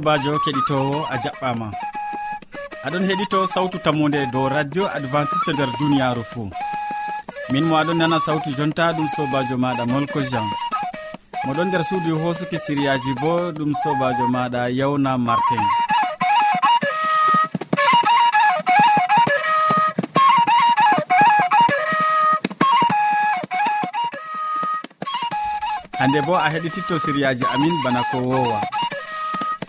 sobajo keɗitowo a jaɓɓama. Aɗon heɗito sawtu tammode dow radio adventiste nder duniyaru fou min mo aɗon nana sawtu jonta ɗum sobajo maɗa molko jean. Moɗon nder suudu hosuki siriyaji bo ɗum sobajo maɗa yawna martin. Hande bo a heɗititto siriyaji amin bana ko wowa.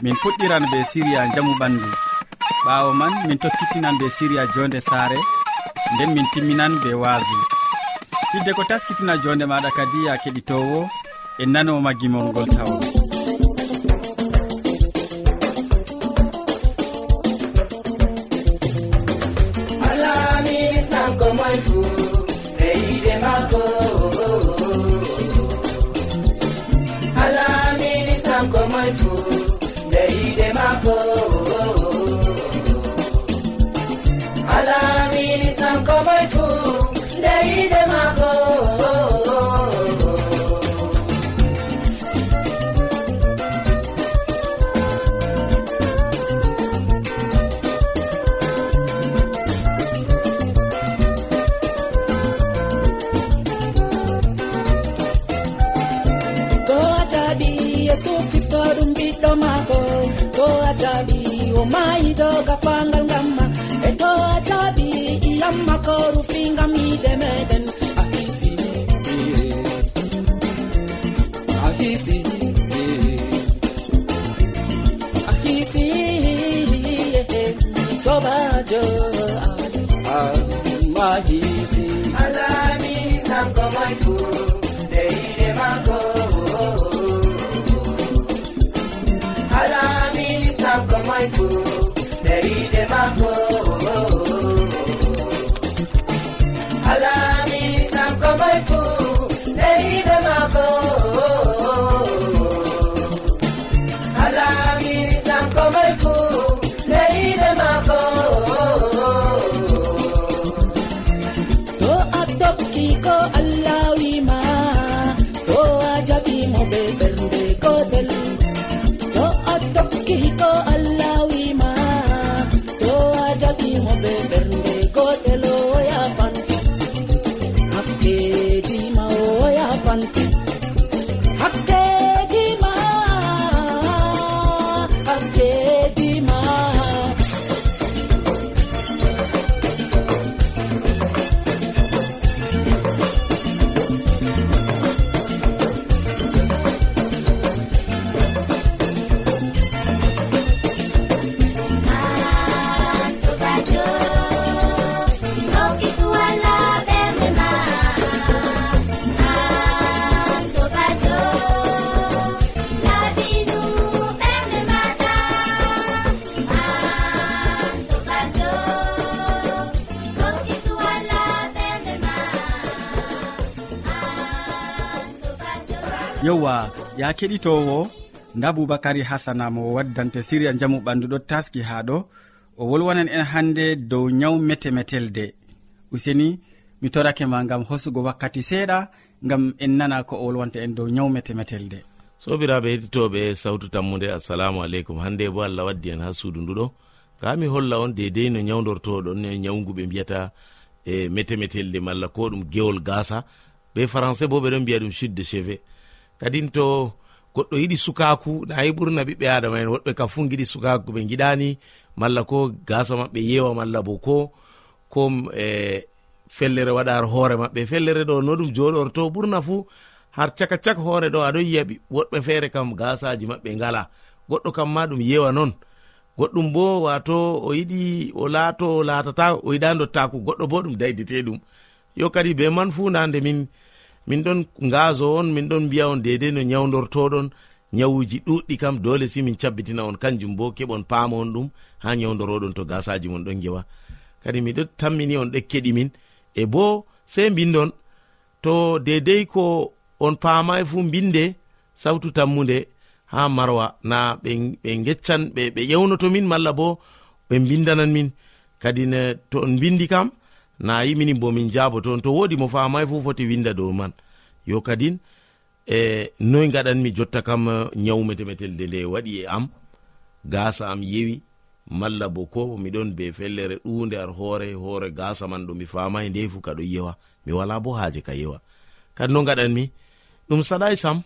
min puɗɗiran be siriya jamu ɓandu. Ɓawo man min tokkitinan be siriya jonde saare nden min timminan be waasu. Hidde ko taskitina jonde maɗa kadi ya keɗitowo e nanoma gimolgol tawon ya keɗitowo nda boubacary hasana mo waddante siriya jamu ɓandu ɗo taski ha ɗo. O wolwanan en hande dow nyaw metemetelde. Useni mi torake ma gam hosugo wakkati seeɗa gam en nana ko o wolwanta en dow nyaw metemetelde. Sobiraɓe heɗitoɓe sawtu tammude assalamu aleykum. Hande bo allah waddi en ha suudu nduɗo ka mi holla on dedei no nyawdortoɗon e nyawgu ɓe mbiyata e metemetelde malla ko ɗum gewol gasa be français bo ɓeɗon mbiya ɗum chute de chevet kadin to goɗɗo yiɗi sukaku nayi ɓurna ɓiɓɓe adama en woɗɓe kam fu giɗi sukaku ɓe giɗani malla ko gasa maɓɓe yewa malla bo ko ko e fellere waɗar hoore maɓɓe. Fellere ɗo no ɗum joɗorto ɓurna fu har caka cak hoore ɗo aɗon yiyaɓi woɗɓe feere kam gasaji maɓɓe ngala goɗɗo kam ma ɗum yewa non. Goɗɗum bo wato o yiɗi o laato o latata o yiɗa dottaku goɗɗo bo ɗum daydite ɗum. Yo kadi be man fu nande min min ɗon ngaso on min ɗon mbiya on dedei no nyawdortoɗon nyawuji ɗuɗɗi kam dole si min cabbitina on. Kanjum bo keɓon paama on ɗum ha nyawdoroɗon to gasaji mon ɗon gewa kadi miɗo tammini on ɗekkeɗi min. E bo sei mbindon to dedei ko on paamai fu mbinde sawtu tammude ha marwa na ɓe geccan ɓe ƴewnoto min malla bo ɓe mbindanan min. Kadi to on mbindi kam na yimini bo min jaabo toon to wodi mo famai fu foti winda dow man. Yo kadin e noy gaɗanmi jotta kam eh, nyawmetemetelde nde waɗi e am. Gasa am yewi malla bo ko miɗon be fellere ɗunde ar hoore hoore gasa man ɗo mi famai nde fu kaɗo yewa. Mi wala bo haaje ka yewa. Kadi no gaɗanmi ɗum saɗai sam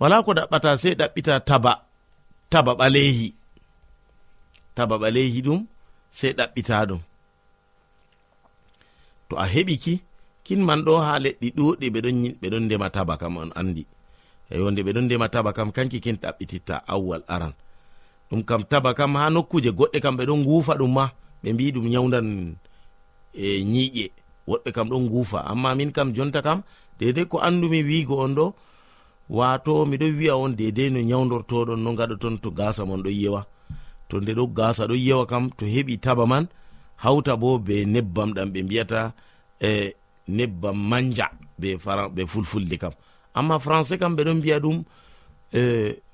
wala ko ɗaɓɓata sei ɗaɓɓita taba taba ɓalehi taba ɓalehi ɗum sei ɗaɓɓita ɗum. to a heɓiki kinman ɗo ha leɗɗi ɗuɗɗi ɓeɗon ndema taba kam on andi. Eyo nde ɓeɗon ndema taba kam kanki kin ɗaɓɓititta awwal aran. Ɗum kam taba kam ha nokkuje goɗɗe kam ɓeɗon ngufa ɗum ma ɓe mbi ɗum nyawdan e nyiƴe. Woɗɓe kam ɗon ngufa. Amma min kam jonta kam dedei ko andumi wiigo on ɗo wato miɗo wi'a on dedei no nyawdortoɗon no gaɗa ton to gasa mon ɗo yewa to nde ɗo gasa ɗo yewa kam to heɓi taba man hawta bo be nebbam ɗam ɓe mbiyata e nebbam manja be be fulfulde kam. Amma français kam ɓeɗon mbiya ɗum e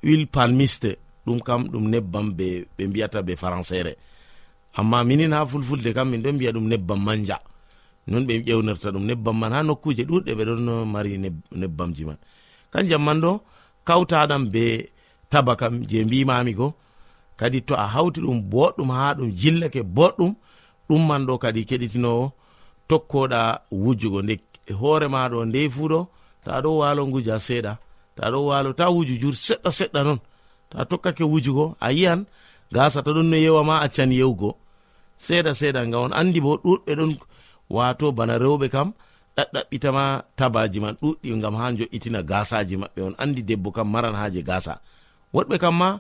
huile palmiste ɗum kam ɗum nebbam ɓe mbiyata be françaire amma minin ha fulfulde kam min ɗon mbiya ɗum nebbam manja. Non ɓe ƴewnirta ɗum nebbam man ha nokkuje ɗuɗɗe ɓe ɗon mari nebbamji man. Kanjam man ɗo kawtaɗam be taba kam je mbimami ko kadi to a hawti ɗum boɗɗum ha ɗum jillake boɗɗum ɗumman ɗo kadi keɗitinowo tokkoɗa wujugo. Nde hoore maɗo nde fuɗo ta ɗo walo nguja seeɗa. Ta ɗo walo ta wuju jur seɗɗa seɗɗa non. Ta tokkake wujugo a yiyan gasa ta ɗon no yewama accan yewgo. Seeɗa seeɗa nga on andi bo ɗuɗɓe ɗon wato bana rewɓe kam ɗaɗɗaɓɓitama tabaji man ɗuɗɗi gam ha jo'itina gasaji maɓɓe on. Andi debbo kam maran haje gasa woɗɓe kam ma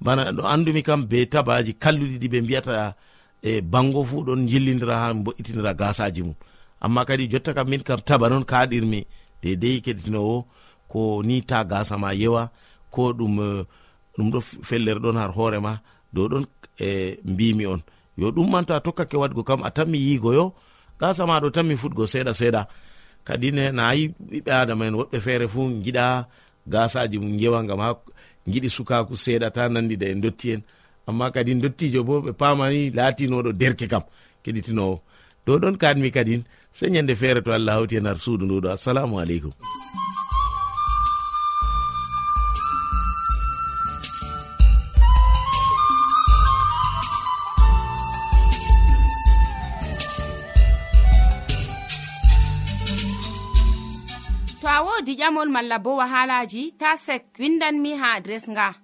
bana ɗo andumi kam be tabaji kalluɗiɗi ɓe mbiyata e bango fu ɗon jillidira ha mbo'itinira gasaji mum. Amma kadi jotta kam min kam taba non kaɗirmi dedei keɗitinowo ko ni ta gasa ma yewa ko ɗum eh, ɗum ɗo fellere ɗon har hoorema dow ɗon e mbimi on. Yo ɗum manto a tokkake waɗgo kam a tanmi yigoyo gasa maɗo tanmi futgo seeɗa seeɗa. Kadi ne nayi ɓiɓɓe adama en woɓɓe feere fu giɗa gasaji mum gewa gam ha giɗi sukaku seeɗa ta nandida en dotti en. amma kadi dottijo bo ɓe pamani latinoɗo derke kam keɗitinowo. Dow ɗon kanmi kadin sey ñande feere to allah hawti en har suudu nduɗo assalamu aleykum. To a wodi ƴamol malla bo wahalaji ta sek windanmi ha adres nga.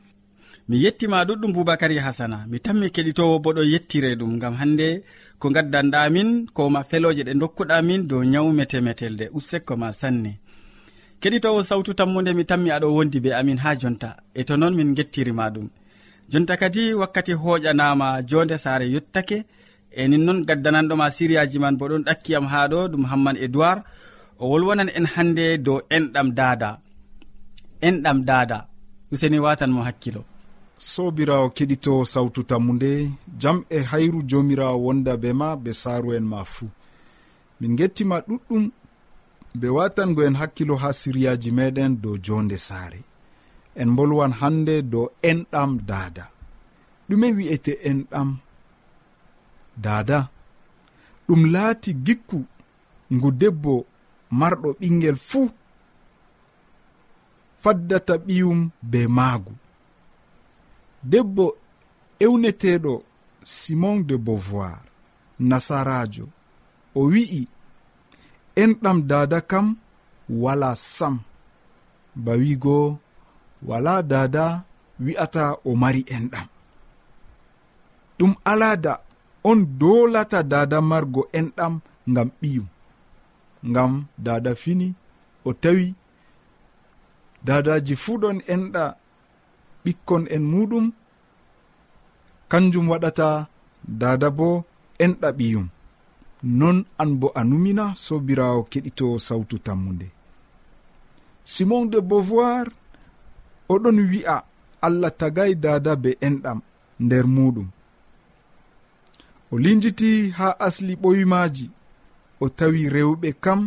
mi yettima ɗuɗɗum boubacary hasana. Mi tanmi keɗitowo bo ɗo yettire ɗum gam hande ko gaddanɗamin koma feloje ɗe dokkuɗamin dow nyawu metemetelde ussekko ma sanne. Keɗitowo sawtu tammude mi tanmi aɗo wondi be amin ha jonta. E to noon min gettirima ɗum. Jonta kadi wakkati hoƴanama jonde saare yottake e nin noon gaddananɗoma siriyaji man bo ɗon ɗakkiyam ha ɗo ɗum hamman edoird o wolwonan en hande dow enɗam dada enɗam dada useni watan mo hakkilo. sobirawo keɗito sawtu tammu nde jam e hayru jomirawo wonda be ma be saaru en ma fuu. Min gettima ɗuɗɗum be watango en hakkilo ha siryaji meɗen dow jonde saare. En bolwan hande dow enɗam dada ɗume wi'ete enɗam dada ɗum laati gikku ngu debbo marɗo ɓingel fuu faddata ɓiyum be maagu. debbo ewneteɗo simon de beauvoir nasarajo. O wi'i enɗam dada kam wala sam. Ba wigo wala dada wi'ata o mari enɗam. Ɗum alada on dolata dada margo enɗam ngam ɓiyum. Ngam dada fini o tawi dadaji fuu ɗon enɗa ɓikkon en muɗum kanjum waɗata dada bo enɗa ɓiyum non an bo a numina sobirawo keɗito sawtu tammude simon de beauvoir oɗon wi'a allah tagay dada be enɗam nder muɗum. O linjiti ha asli ɓoymaji o tawi rewɓe kam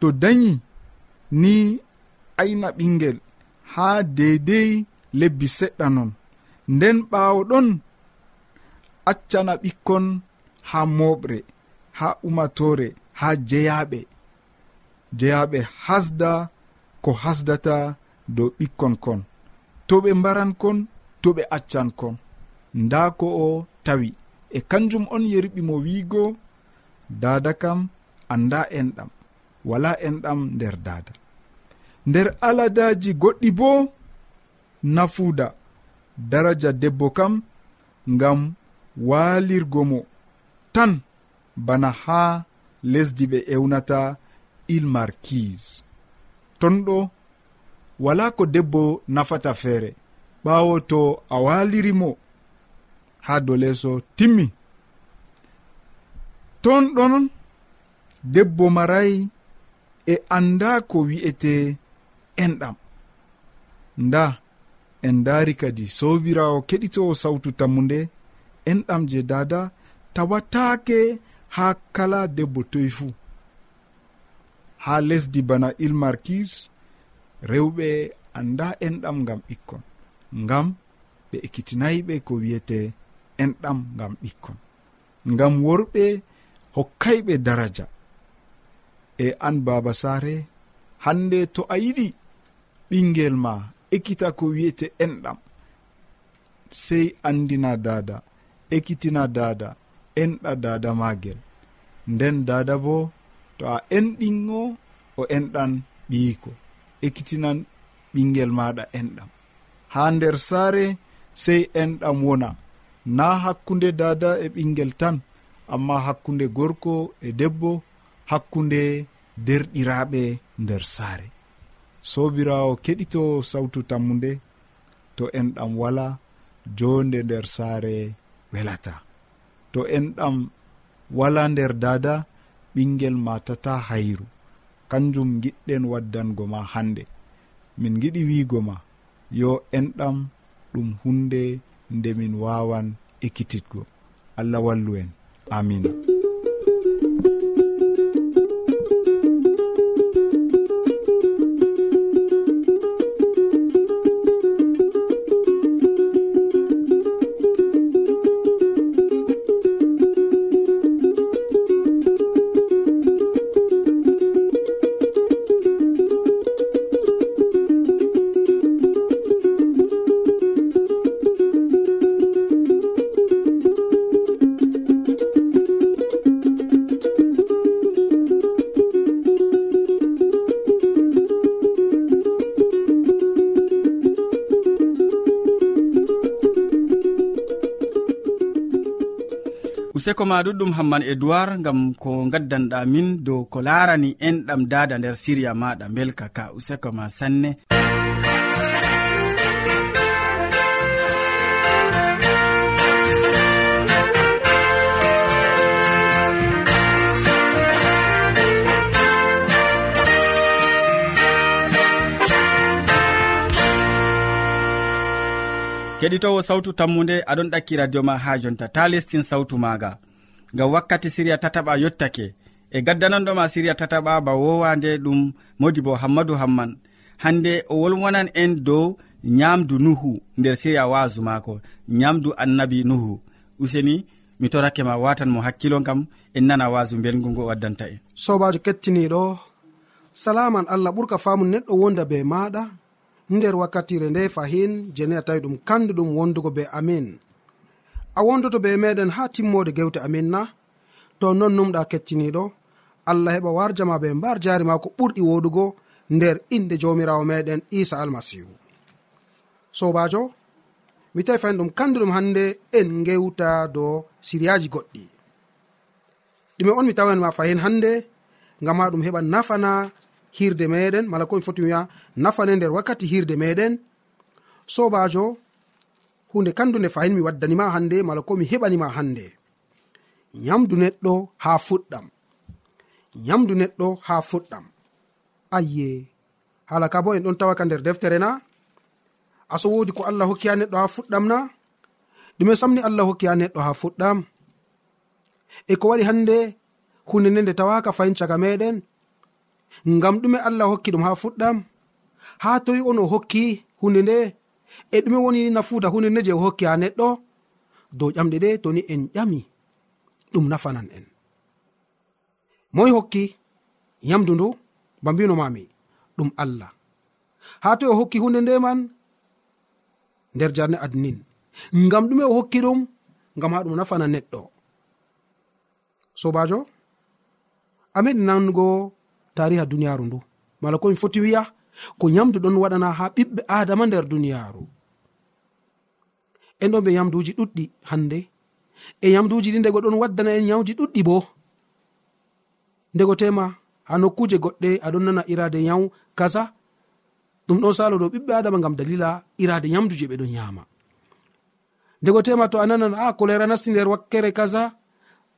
to dañi ni ayna ɓingel ha deydey lebbi seɗɗa non. Nden ɓaawo ɗon accana ɓikkon ha moɓre ha umatore ha jeyaɓe jeyaɓe hasda ko hasdata dow ɓikkon kon. To ɓe mbaran kon to ɓe accan kon. Nda ko o tawi. E kanjum on yerɓimo wiigo dada kam anda enɗam. Wala enɗam nder dada nder aladaji goɗɗi boo nafuuda daraja debbo kam ngam waalirgo mo. Tan bana haa lesdi ɓe ewnata ilmarkise ton ɗo wala ko debbo nafata feere ɓaawo to a waaliri mo haa dow leeso timmi. Ton ɗon debbo maray e annda ko wi'ete enɗam. Nda en daari kadi sobirawo keɗitowo sawtu tammu nde enɗam je dada tawatake ha kala debbo toye fuu. Ha lesdi bana ilmarkis rewɓe anda enɗam gam ɓikkon ngam ɓe ekkitinayiɓe ko wiyete enɗam ngam ɓikkon ngam worɓe hokkayɓe daraja. E an baba saare hande to a yiɗi ɓingel ma ekkita ko wiyete enɗam. Sey andina dada ekkitina dada enɗa dada magel. Nden dada bo to a enɗingo o enɗan ɓiyiko. Ekkitinan ɓingel maɗa enɗam. Ha nder saare sey enɗam wona. Na hakkunde dada e ɓingel tan amma hakkunde gorko e debbo hakkunde derɗiraɓe nder saare. sobirawo keɗito sawtu tammu nde to en ɗam wala jonde nder saare welata. To en ɗam wala nder dada ɓingel matata hayru. Kanjum giɗɗen waddango ma hande min giɗi wiigo ma yo enɗam ɗum hunde nde min wawan ekkititgo. Allah wallu en. Amina useko ma ɗuɗɗum hamman e gam ko gaddanɗa min dow ko larani enɗam dada nder siriya maɗa belka ka. Useko ma sanne. keɗitowo sawtu tammude aɗon ɗakki radio ma ha jonta. Ta lestin sawtu maga ngam wakkati siriya tataɓa yottake. E gaddananɗoma siriya tataɓa ba wowande ɗum modi bo hammadou hamman. Hande o wolwonan en dow nyamdu nuhu nder siriya wasu mako nyamdu annabi nuhu. Useni mi torake ma watan mo hakkilo kam en nana wasu belgu ngo waddanta en. Sobajo kettiniɗo salaman allah ɓurka famu neɗɗo wonda be maɗa nder wakkatire nde fahin jeni a tawi ɗum kanduɗum wondugo be amin. A wondoto be meɗen ha timmode gewte amin na. To non numɗa kettiniɗo allah heɓa warjama be mbar jari ma ko ɓurɗi woɗugo nder inde jomirawo meɗen isa almasihu. Sobajo mi tawi fayin ɗum kanduɗum hande en gewta do siriyaji goɗɗi. Ɗume on mi tawanma fahin hande ngam ha ɗum heɓa nafana hirde meɗen mala koye foti wiya nafane nder wakkati hirde meɗen sobajo hunde kandu nde fayin mi waddanima hande mala ko mi heɓanima hande nyamdu neɗɗo ha fuɗɗam. Nyamdu neɗɗo ha fuɗɗam. Ayye hala ka bo en ɗon tawaka nder deftere na? Aso wodi ko allah hokki ha neɗɗo ha fuɗɗam na? Ɗume samni allah hokki ha neɗɗo ha fuɗɗam. E ko waɗi hande hunde nde nde tawaka fayin caga meɗen ngam ɗume allah hokki ɗum ha fuɗɗam. Ha toyi on o hokki hunde nde. E ɗume woni nafuuda hunde nde je o hokki ha neɗɗo. Dow ƴamɗe ɗe toni en ƴami. Ɗum nafanan en. Moy hokki yamdu ndu ba mbino mami ɗum allah. Ha toy o hokki hunde nde man nder jarne adnin. Ngam ɗume o hokki ɗum ngam ha ɗum nafana neɗɗo. Sobajo ameɗi nango tariha duniyaru ndu. Mala komi foti wiya ko yamdu ɗon waɗana ha ɓiɓɓe adama nder duniyaru en ɗon ɓe yamduji ɗuɗɗi hande e yamduji ɗi ndego ɗon waddana en yawji ɗuɗɗi bo. Ndego tema ha nokkuje goɗɗe aɗon nana irade nyawu kaza ɗum ɗon salo ɗo ɓiɓɓe adama gam dalila irade nyamdu je ɓeɗon yama ndego tema to a nanan a kolera nasti nder wakkere kaza.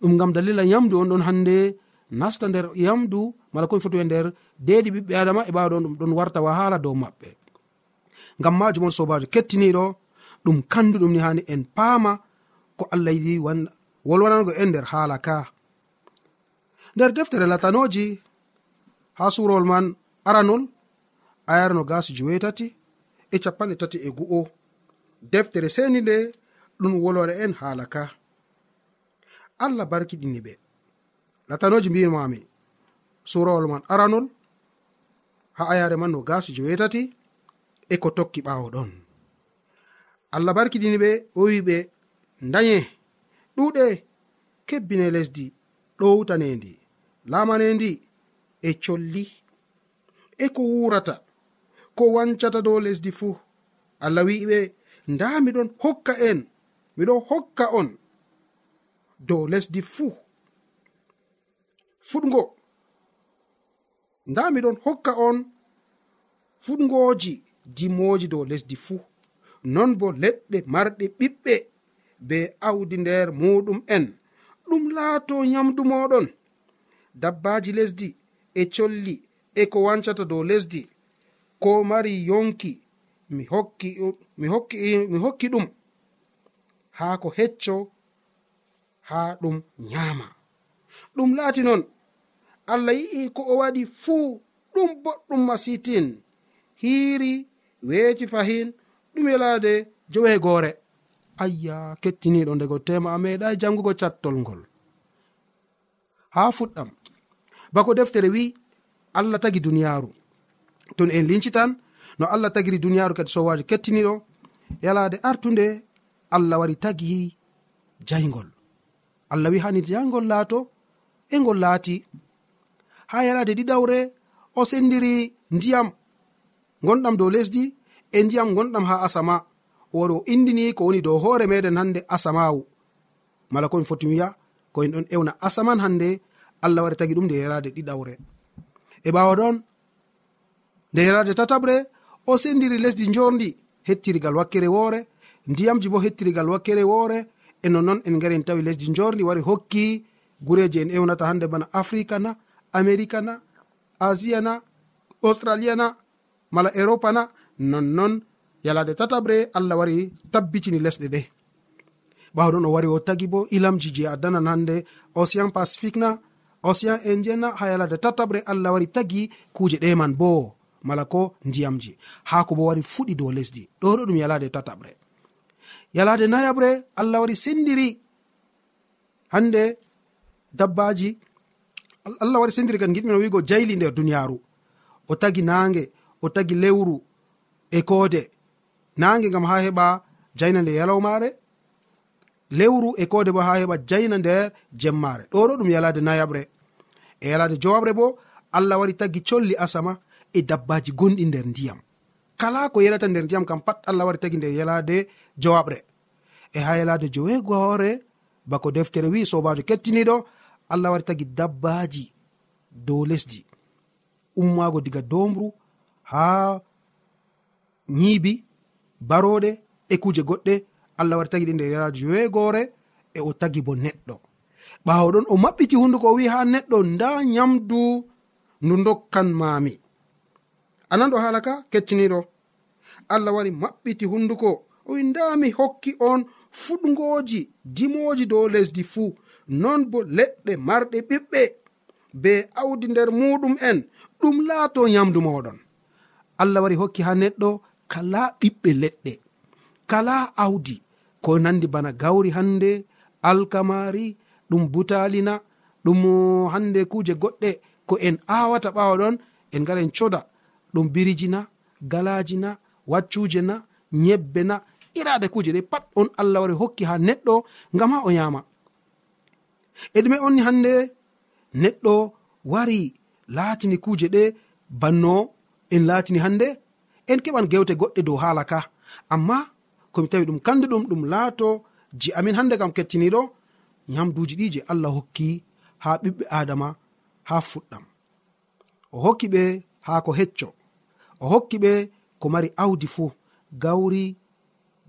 Ɗum gam dalila yamdu on ɗon hande nasta nder yamdu mala komi foti we nder deedi ɓiɓɓe adama e ɓawa ɗon ɗum ɗon warta wahala dow maɓɓe. Ngam majum on sobajo kettiniɗo ɗum kanduɗum ni hani en paama ko allah yiɗi wolwanango en nder haala ka. Nder deftere latanoji ha surowol man aranol ayarno gasi jewetati e capanɗe tati e gu'o. Deftere seni nde ɗum wolwana en haala ka. Allah barkiɗini ɓe. latanoji mbimami surawol man aranol ha ayare man no gasi jewetati e ko tokki ɓawo ɗon. Allah barkiɗini ɓe o wi ɓe daye ɗuɗe kebbine lesdi ɗowtanendi lamanendi e colli e ko wurata ko wancata dow lesdi fuu allah wiɓe nda miɗon hokka en miɗon hokka on dow lesdi fuu fuɗgo. Nda miɗon hokka on fuɗgoji dimoji dow lesdi fuu. Non bo leɗɗe marɗe ɓiɓɓe be awdi nder muɗum en. Ɗum laato nyamdu moɗon dabbaji lesdi e colli e ko wancata dow lesdi. Ko mari yonki mi hokki mi hokki mi hokki ɗum. Haa ko hecco haa ɗum nyaama. Ɗum laati noon allah yi'i ko o waɗi fuu ɗum boɗɗum masitin. Hiiri weeti fahin ɗum yelaade joweegoore ayya kettiniɗo ndego tema a meeɗai jangugo cattol ngol. Haa fuɗɗam. Bako deftere wi'i allah tagi duniyaaru. Ton en lincitan no allah tagiri duniyaaru kadi sowaji kettiniɗo yalaade artunde allah wari tagi jayngol allah wi hani jayngol laato e ngol laati. ha yalade ɗiɗawre o sendiri ndiyam gonɗam dow lesdi e ndiyam gonɗam ha asama. O wari o indini ko woni dow hoore meɗen hande asamawu. Mala komi foti wiya ko en ɗon ewna asaman hande allah wari tagi ɗum nde yerade ɗiɗawre. E ɓawa ɗon nde yerade tataɓre o sendiri lesdi jorndi hettirigal wakkere woore ndiyamji bo hettirigal wakkere woore e nonnon en gari en tawi lesdi jorndi wari hokki gureji en ewnata hande bana africa na america na asia na australia na mala europa na nonnon yalade tataɓre allah wari tabbitini lesɗe ɗe ɓawɗon o wari o tagi bo ilamji je a danan hande océan pacifique na océan indien na ha yalade tataɓre allah wari tagi kuje ɗeman bo. Mala ko ndiyamji ha ko bo wari fuɗi dow lesdi. Ɗo ɗo ɗum yalade tataɓre yalade nayaɓre allah wari sendiri. Hande dabbaji allah waɗi sendirgal giɗmino wigo jayli nder duniyaru o tagi nange o tagi lewru e koode. Nange gam ha heɓa jayna nde yalawmare lewru e koode bo ha heɓa jayna nder jemmare ɗo ɗo ɗum yalade nayaɓre. E yalade jowaɓre bo allah wari tagi colli asama e dabbaji gonɗi nder ndiyam. Kala ko yalata nder ndiyam kam pat allah wari tagi nder yalade jowaɓre. E ha yalade joweego hoore bako deftere wi sobajo kettiniɗo allah wari tagi dabbaji dow lesdi. Ummaago diga domru ha nyiibi baroɗe e kuje goɗɗe allah wari tagi ɗi nder yaraji wegore e o tagi bo neɗɗo. Ɓawo ɗon o maɓɓiti hunduko o wi ha neɗɗo nda nyamdu ndu dokkan mami ananɗo hala ka? Kecciniɗo allah wari maɓɓiti hunduko o wi nda mi hokki on fuɗgoji dimoji dow lesdi fuu. non bo leɗɗe marɗe ɓiɓɓe be awdi nder muɗum en. Ɗum laato nyamdu moɗon. Allah wari hokki ha neɗɗo kala ɓiɓɓe leɗɗe kala awdi ko nandi bana gawri hande alkamari ɗum butalina ɗum hande kuje goɗɗe. Ko en awata ɓawa ɗon en ngara en coda. Ɗum biriji na galaji na waccuje na nyebbe na irade kuje ɗe pat on allah wari hokki ha neɗɗo ngam ha o yama e ɗume onni hande neɗɗo wari laatini kuuje ɗe banno en laatini hande en keɓan gewte goɗɗe dow haala ka. Amma komi tawi ɗum kandu ɗum ɗum laato je amin hande kam kettiniɗo yamduji ɗi je allah hokki ha ɓiɓɓe adama ha fuɗɗam. O hokki ɓe ha ko hecco. O hokki ɓe ko mari awdi fuu gawri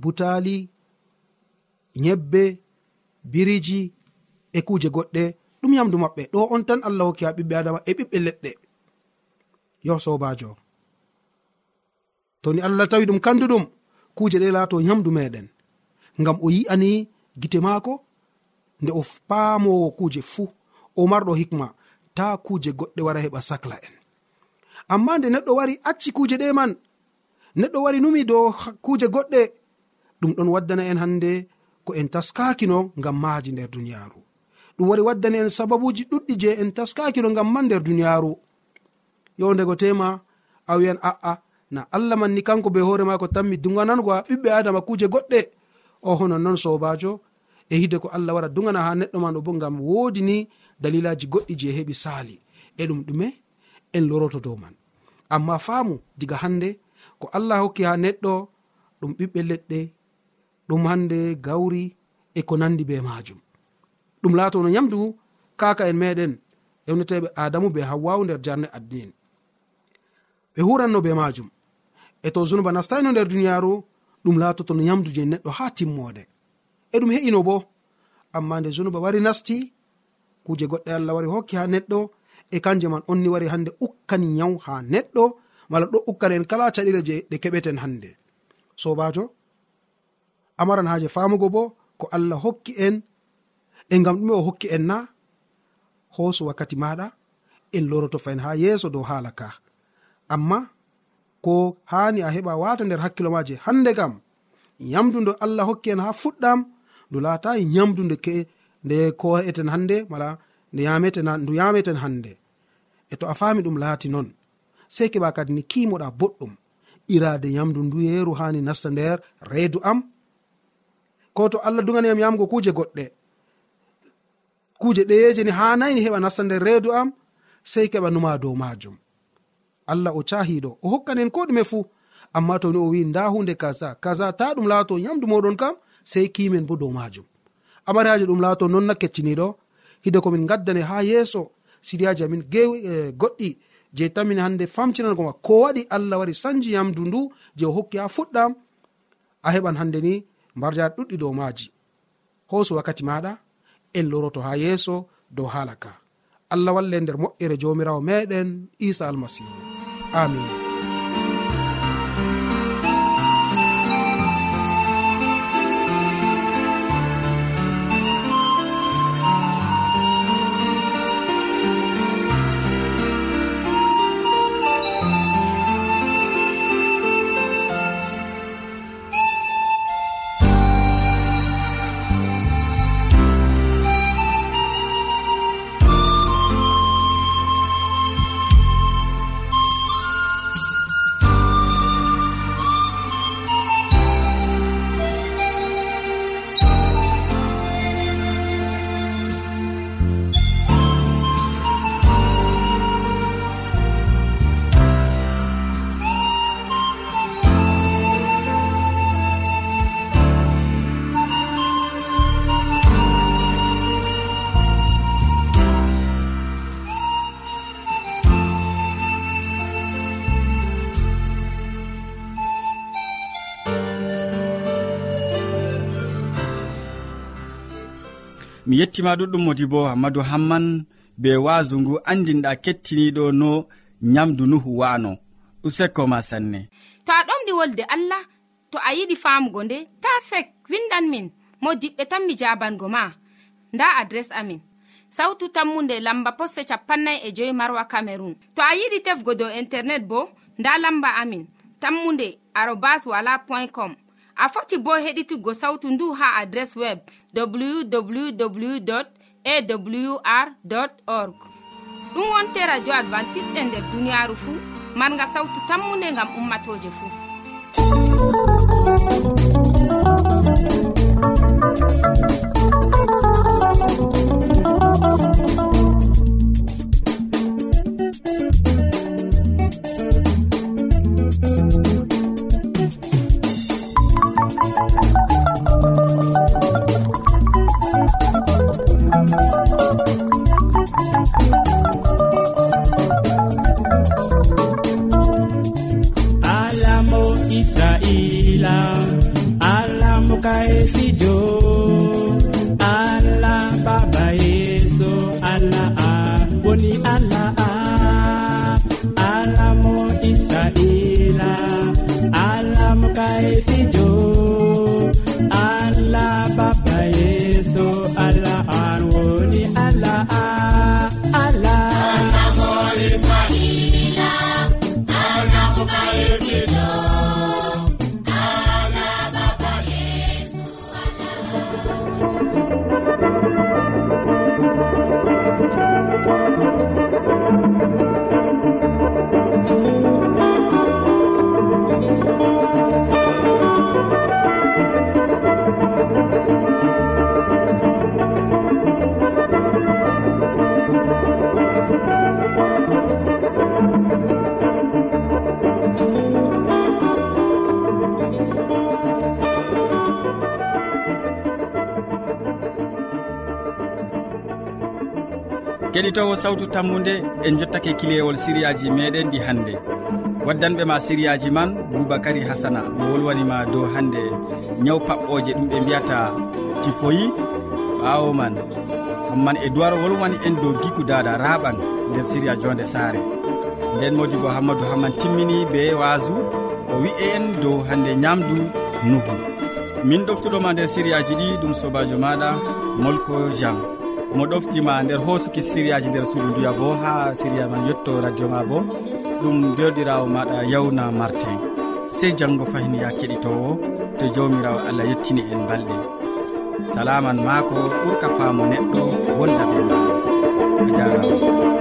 butali nyebbe biriji e kuje goɗɗe ɗum yamdu maɓɓe. Ɗo on tan allah hokki ha ɓiɓɓe adama e ɓiɓɓe leɗɗe. Yo sobajo. To ni allah tawi ɗum kanduɗum kuje ɗe laato yamdu meɗen. Ngam o yi'ani gite maako nde o paamowo kuje fuu o marɗo hikma ta kuje goɗɗe wara heɓa sacla en. Amma nde neɗɗo wari acci kuje ɗe man neɗɗo wari numi dow kuje goɗɗe ɗum ɗon waddana en hannde ko en taskakino ngam maaji nder duniyaaru. ɗum wari waddani en sababuji ɗuɗɗi je en taskakiɗo ngam man nder duniyaaru. Yowdego tema a wiyan a'a na allah man ni kanko be hoore mako tanmi duganangoa ɓiɓɓe adama kuje goɗɗe. O hono non sobajo e hide ko allah wara dugana ha neɗɗo man o bo ngam wodi ni dalilaji goɗɗi je heɓi sali e ɗum ɗume en loroto dow man. Amma faamu diga hande ko allah hokki ha neɗɗo ɗum ɓiɓɓe leɗɗe ɗum hande gawri e ko nandi be majum ɗum laatono yamdu kaka en meɗen ewneteɓe adamu be hawwawu nder jarne addi en ɓe huranno be majum e to zunuba nastayno nder duniyaru ɗum laatotono yamdu je neɗɗo ha timmode e ɗum he'ino bo. Amma nde zunuba wari nasti kuje goɗɗe allah wari hokki ha neɗɗo e kanje man onni wari hande ukkani yaw ha neɗɗo mala ɗo ukkani en kala caɗire je ɗe keɓeten hande sobajo amaran haje famugo bo ko allah hokki en e ngam ɗume o hokki en na hooso wakkati maɗa en loroto fahin ha yeeso dow haala ka. Amma ko hani a heɓa wata nder hakkilo maje hande kam yamdu ndo allah hokki en ha fuɗɗam ndu laata yamdu nde ke nde ko eten hande mala nde yameten ndu yameten hande e to a fami ɗum laati noon sei keɓa kadi ni kimoɗa boɗɗum irade yamdu ndu yeeru hani nasta nder reedu am. Ko to allah duganiyam yamgo kuje goɗɗe kuje ɗeyeje ni ha nayi heɓa nasta nder reedu am sei keɓa numa dow majum allah o cahiɗo o hokkanen ko ɗume fuu amma toni o wi nda hunde kaza kaza ta ɗum laato yamdu moɗon kam sei kimen bo dow majum amariyaji ɗum laato nonna kecciniɗo hide komin gaddane ha yeeso siriyaji amin e, goɗɗi je tamin hande famtinangoma ko waɗi allah wari sanji yamdu ndu je o hokki ha fuɗɗam a heɓan hande ni mbarjaɗi ɗuɗɗi dow maji hoso wakkati maɗa en loroto ha yeeso dow haala ka. Allah walle nder moƴƴere jomirawo meɗen isa almasihu. Amin. mi yettima ɗuɗɗum modi bo hammadou hamman be waasu ngu andinɗa kettiniɗo no nyamdu nuhu wano useko ma sanne. To a ɗomɗi wolde allah to a yiɗi famugo nde ta sek windan min mo diɓɓe tan mi jabango ma. Nda adres amin. Sautu tammunde lamba posse capannay e joyi marwa camerun to a yiɗi tefgo dow internet bo nda lamba amin. Tammunde arobas wala point com. a foti bo heɗituggo sautu ndu ha adres web www awr org. Ɗum wonte radio advantice'e e nder duniyaaru fuu marga sautu tammunde ngam ummatoje fuu. keɗitowo sawtu tammude en jottake kilewol siriyaji meɗen ɗi hannde. Waddanɓe ma siriyaji man boubacary hasana mo wolwanima dow hannde ñaw paɓɓoje ɗum ɓe mbiyata tifoyi. Ɓawo man hamman e duwar wolwani en dow giku dada raɓan nder siriya jonde saare. Nden modi bo hammadou hamman timmini be wasu o wi'e en dow hannde ñamdu nuhu. Min ɗoftuɗoma nder siriyaji ɗi ɗum sobajo maɗa molko jean. mo ɗoftima nder hosuki siriyaji nder suudu nduya bo ha siriya man yetto radio ma bo ɗum derɗirawo maɗa yawna martin. Sey janggo fayni ya keɗitowo to jawmirawo allah yettini en balɗe. Salaman maako ɓurka faamo neɗɗo wonda be ma a jarama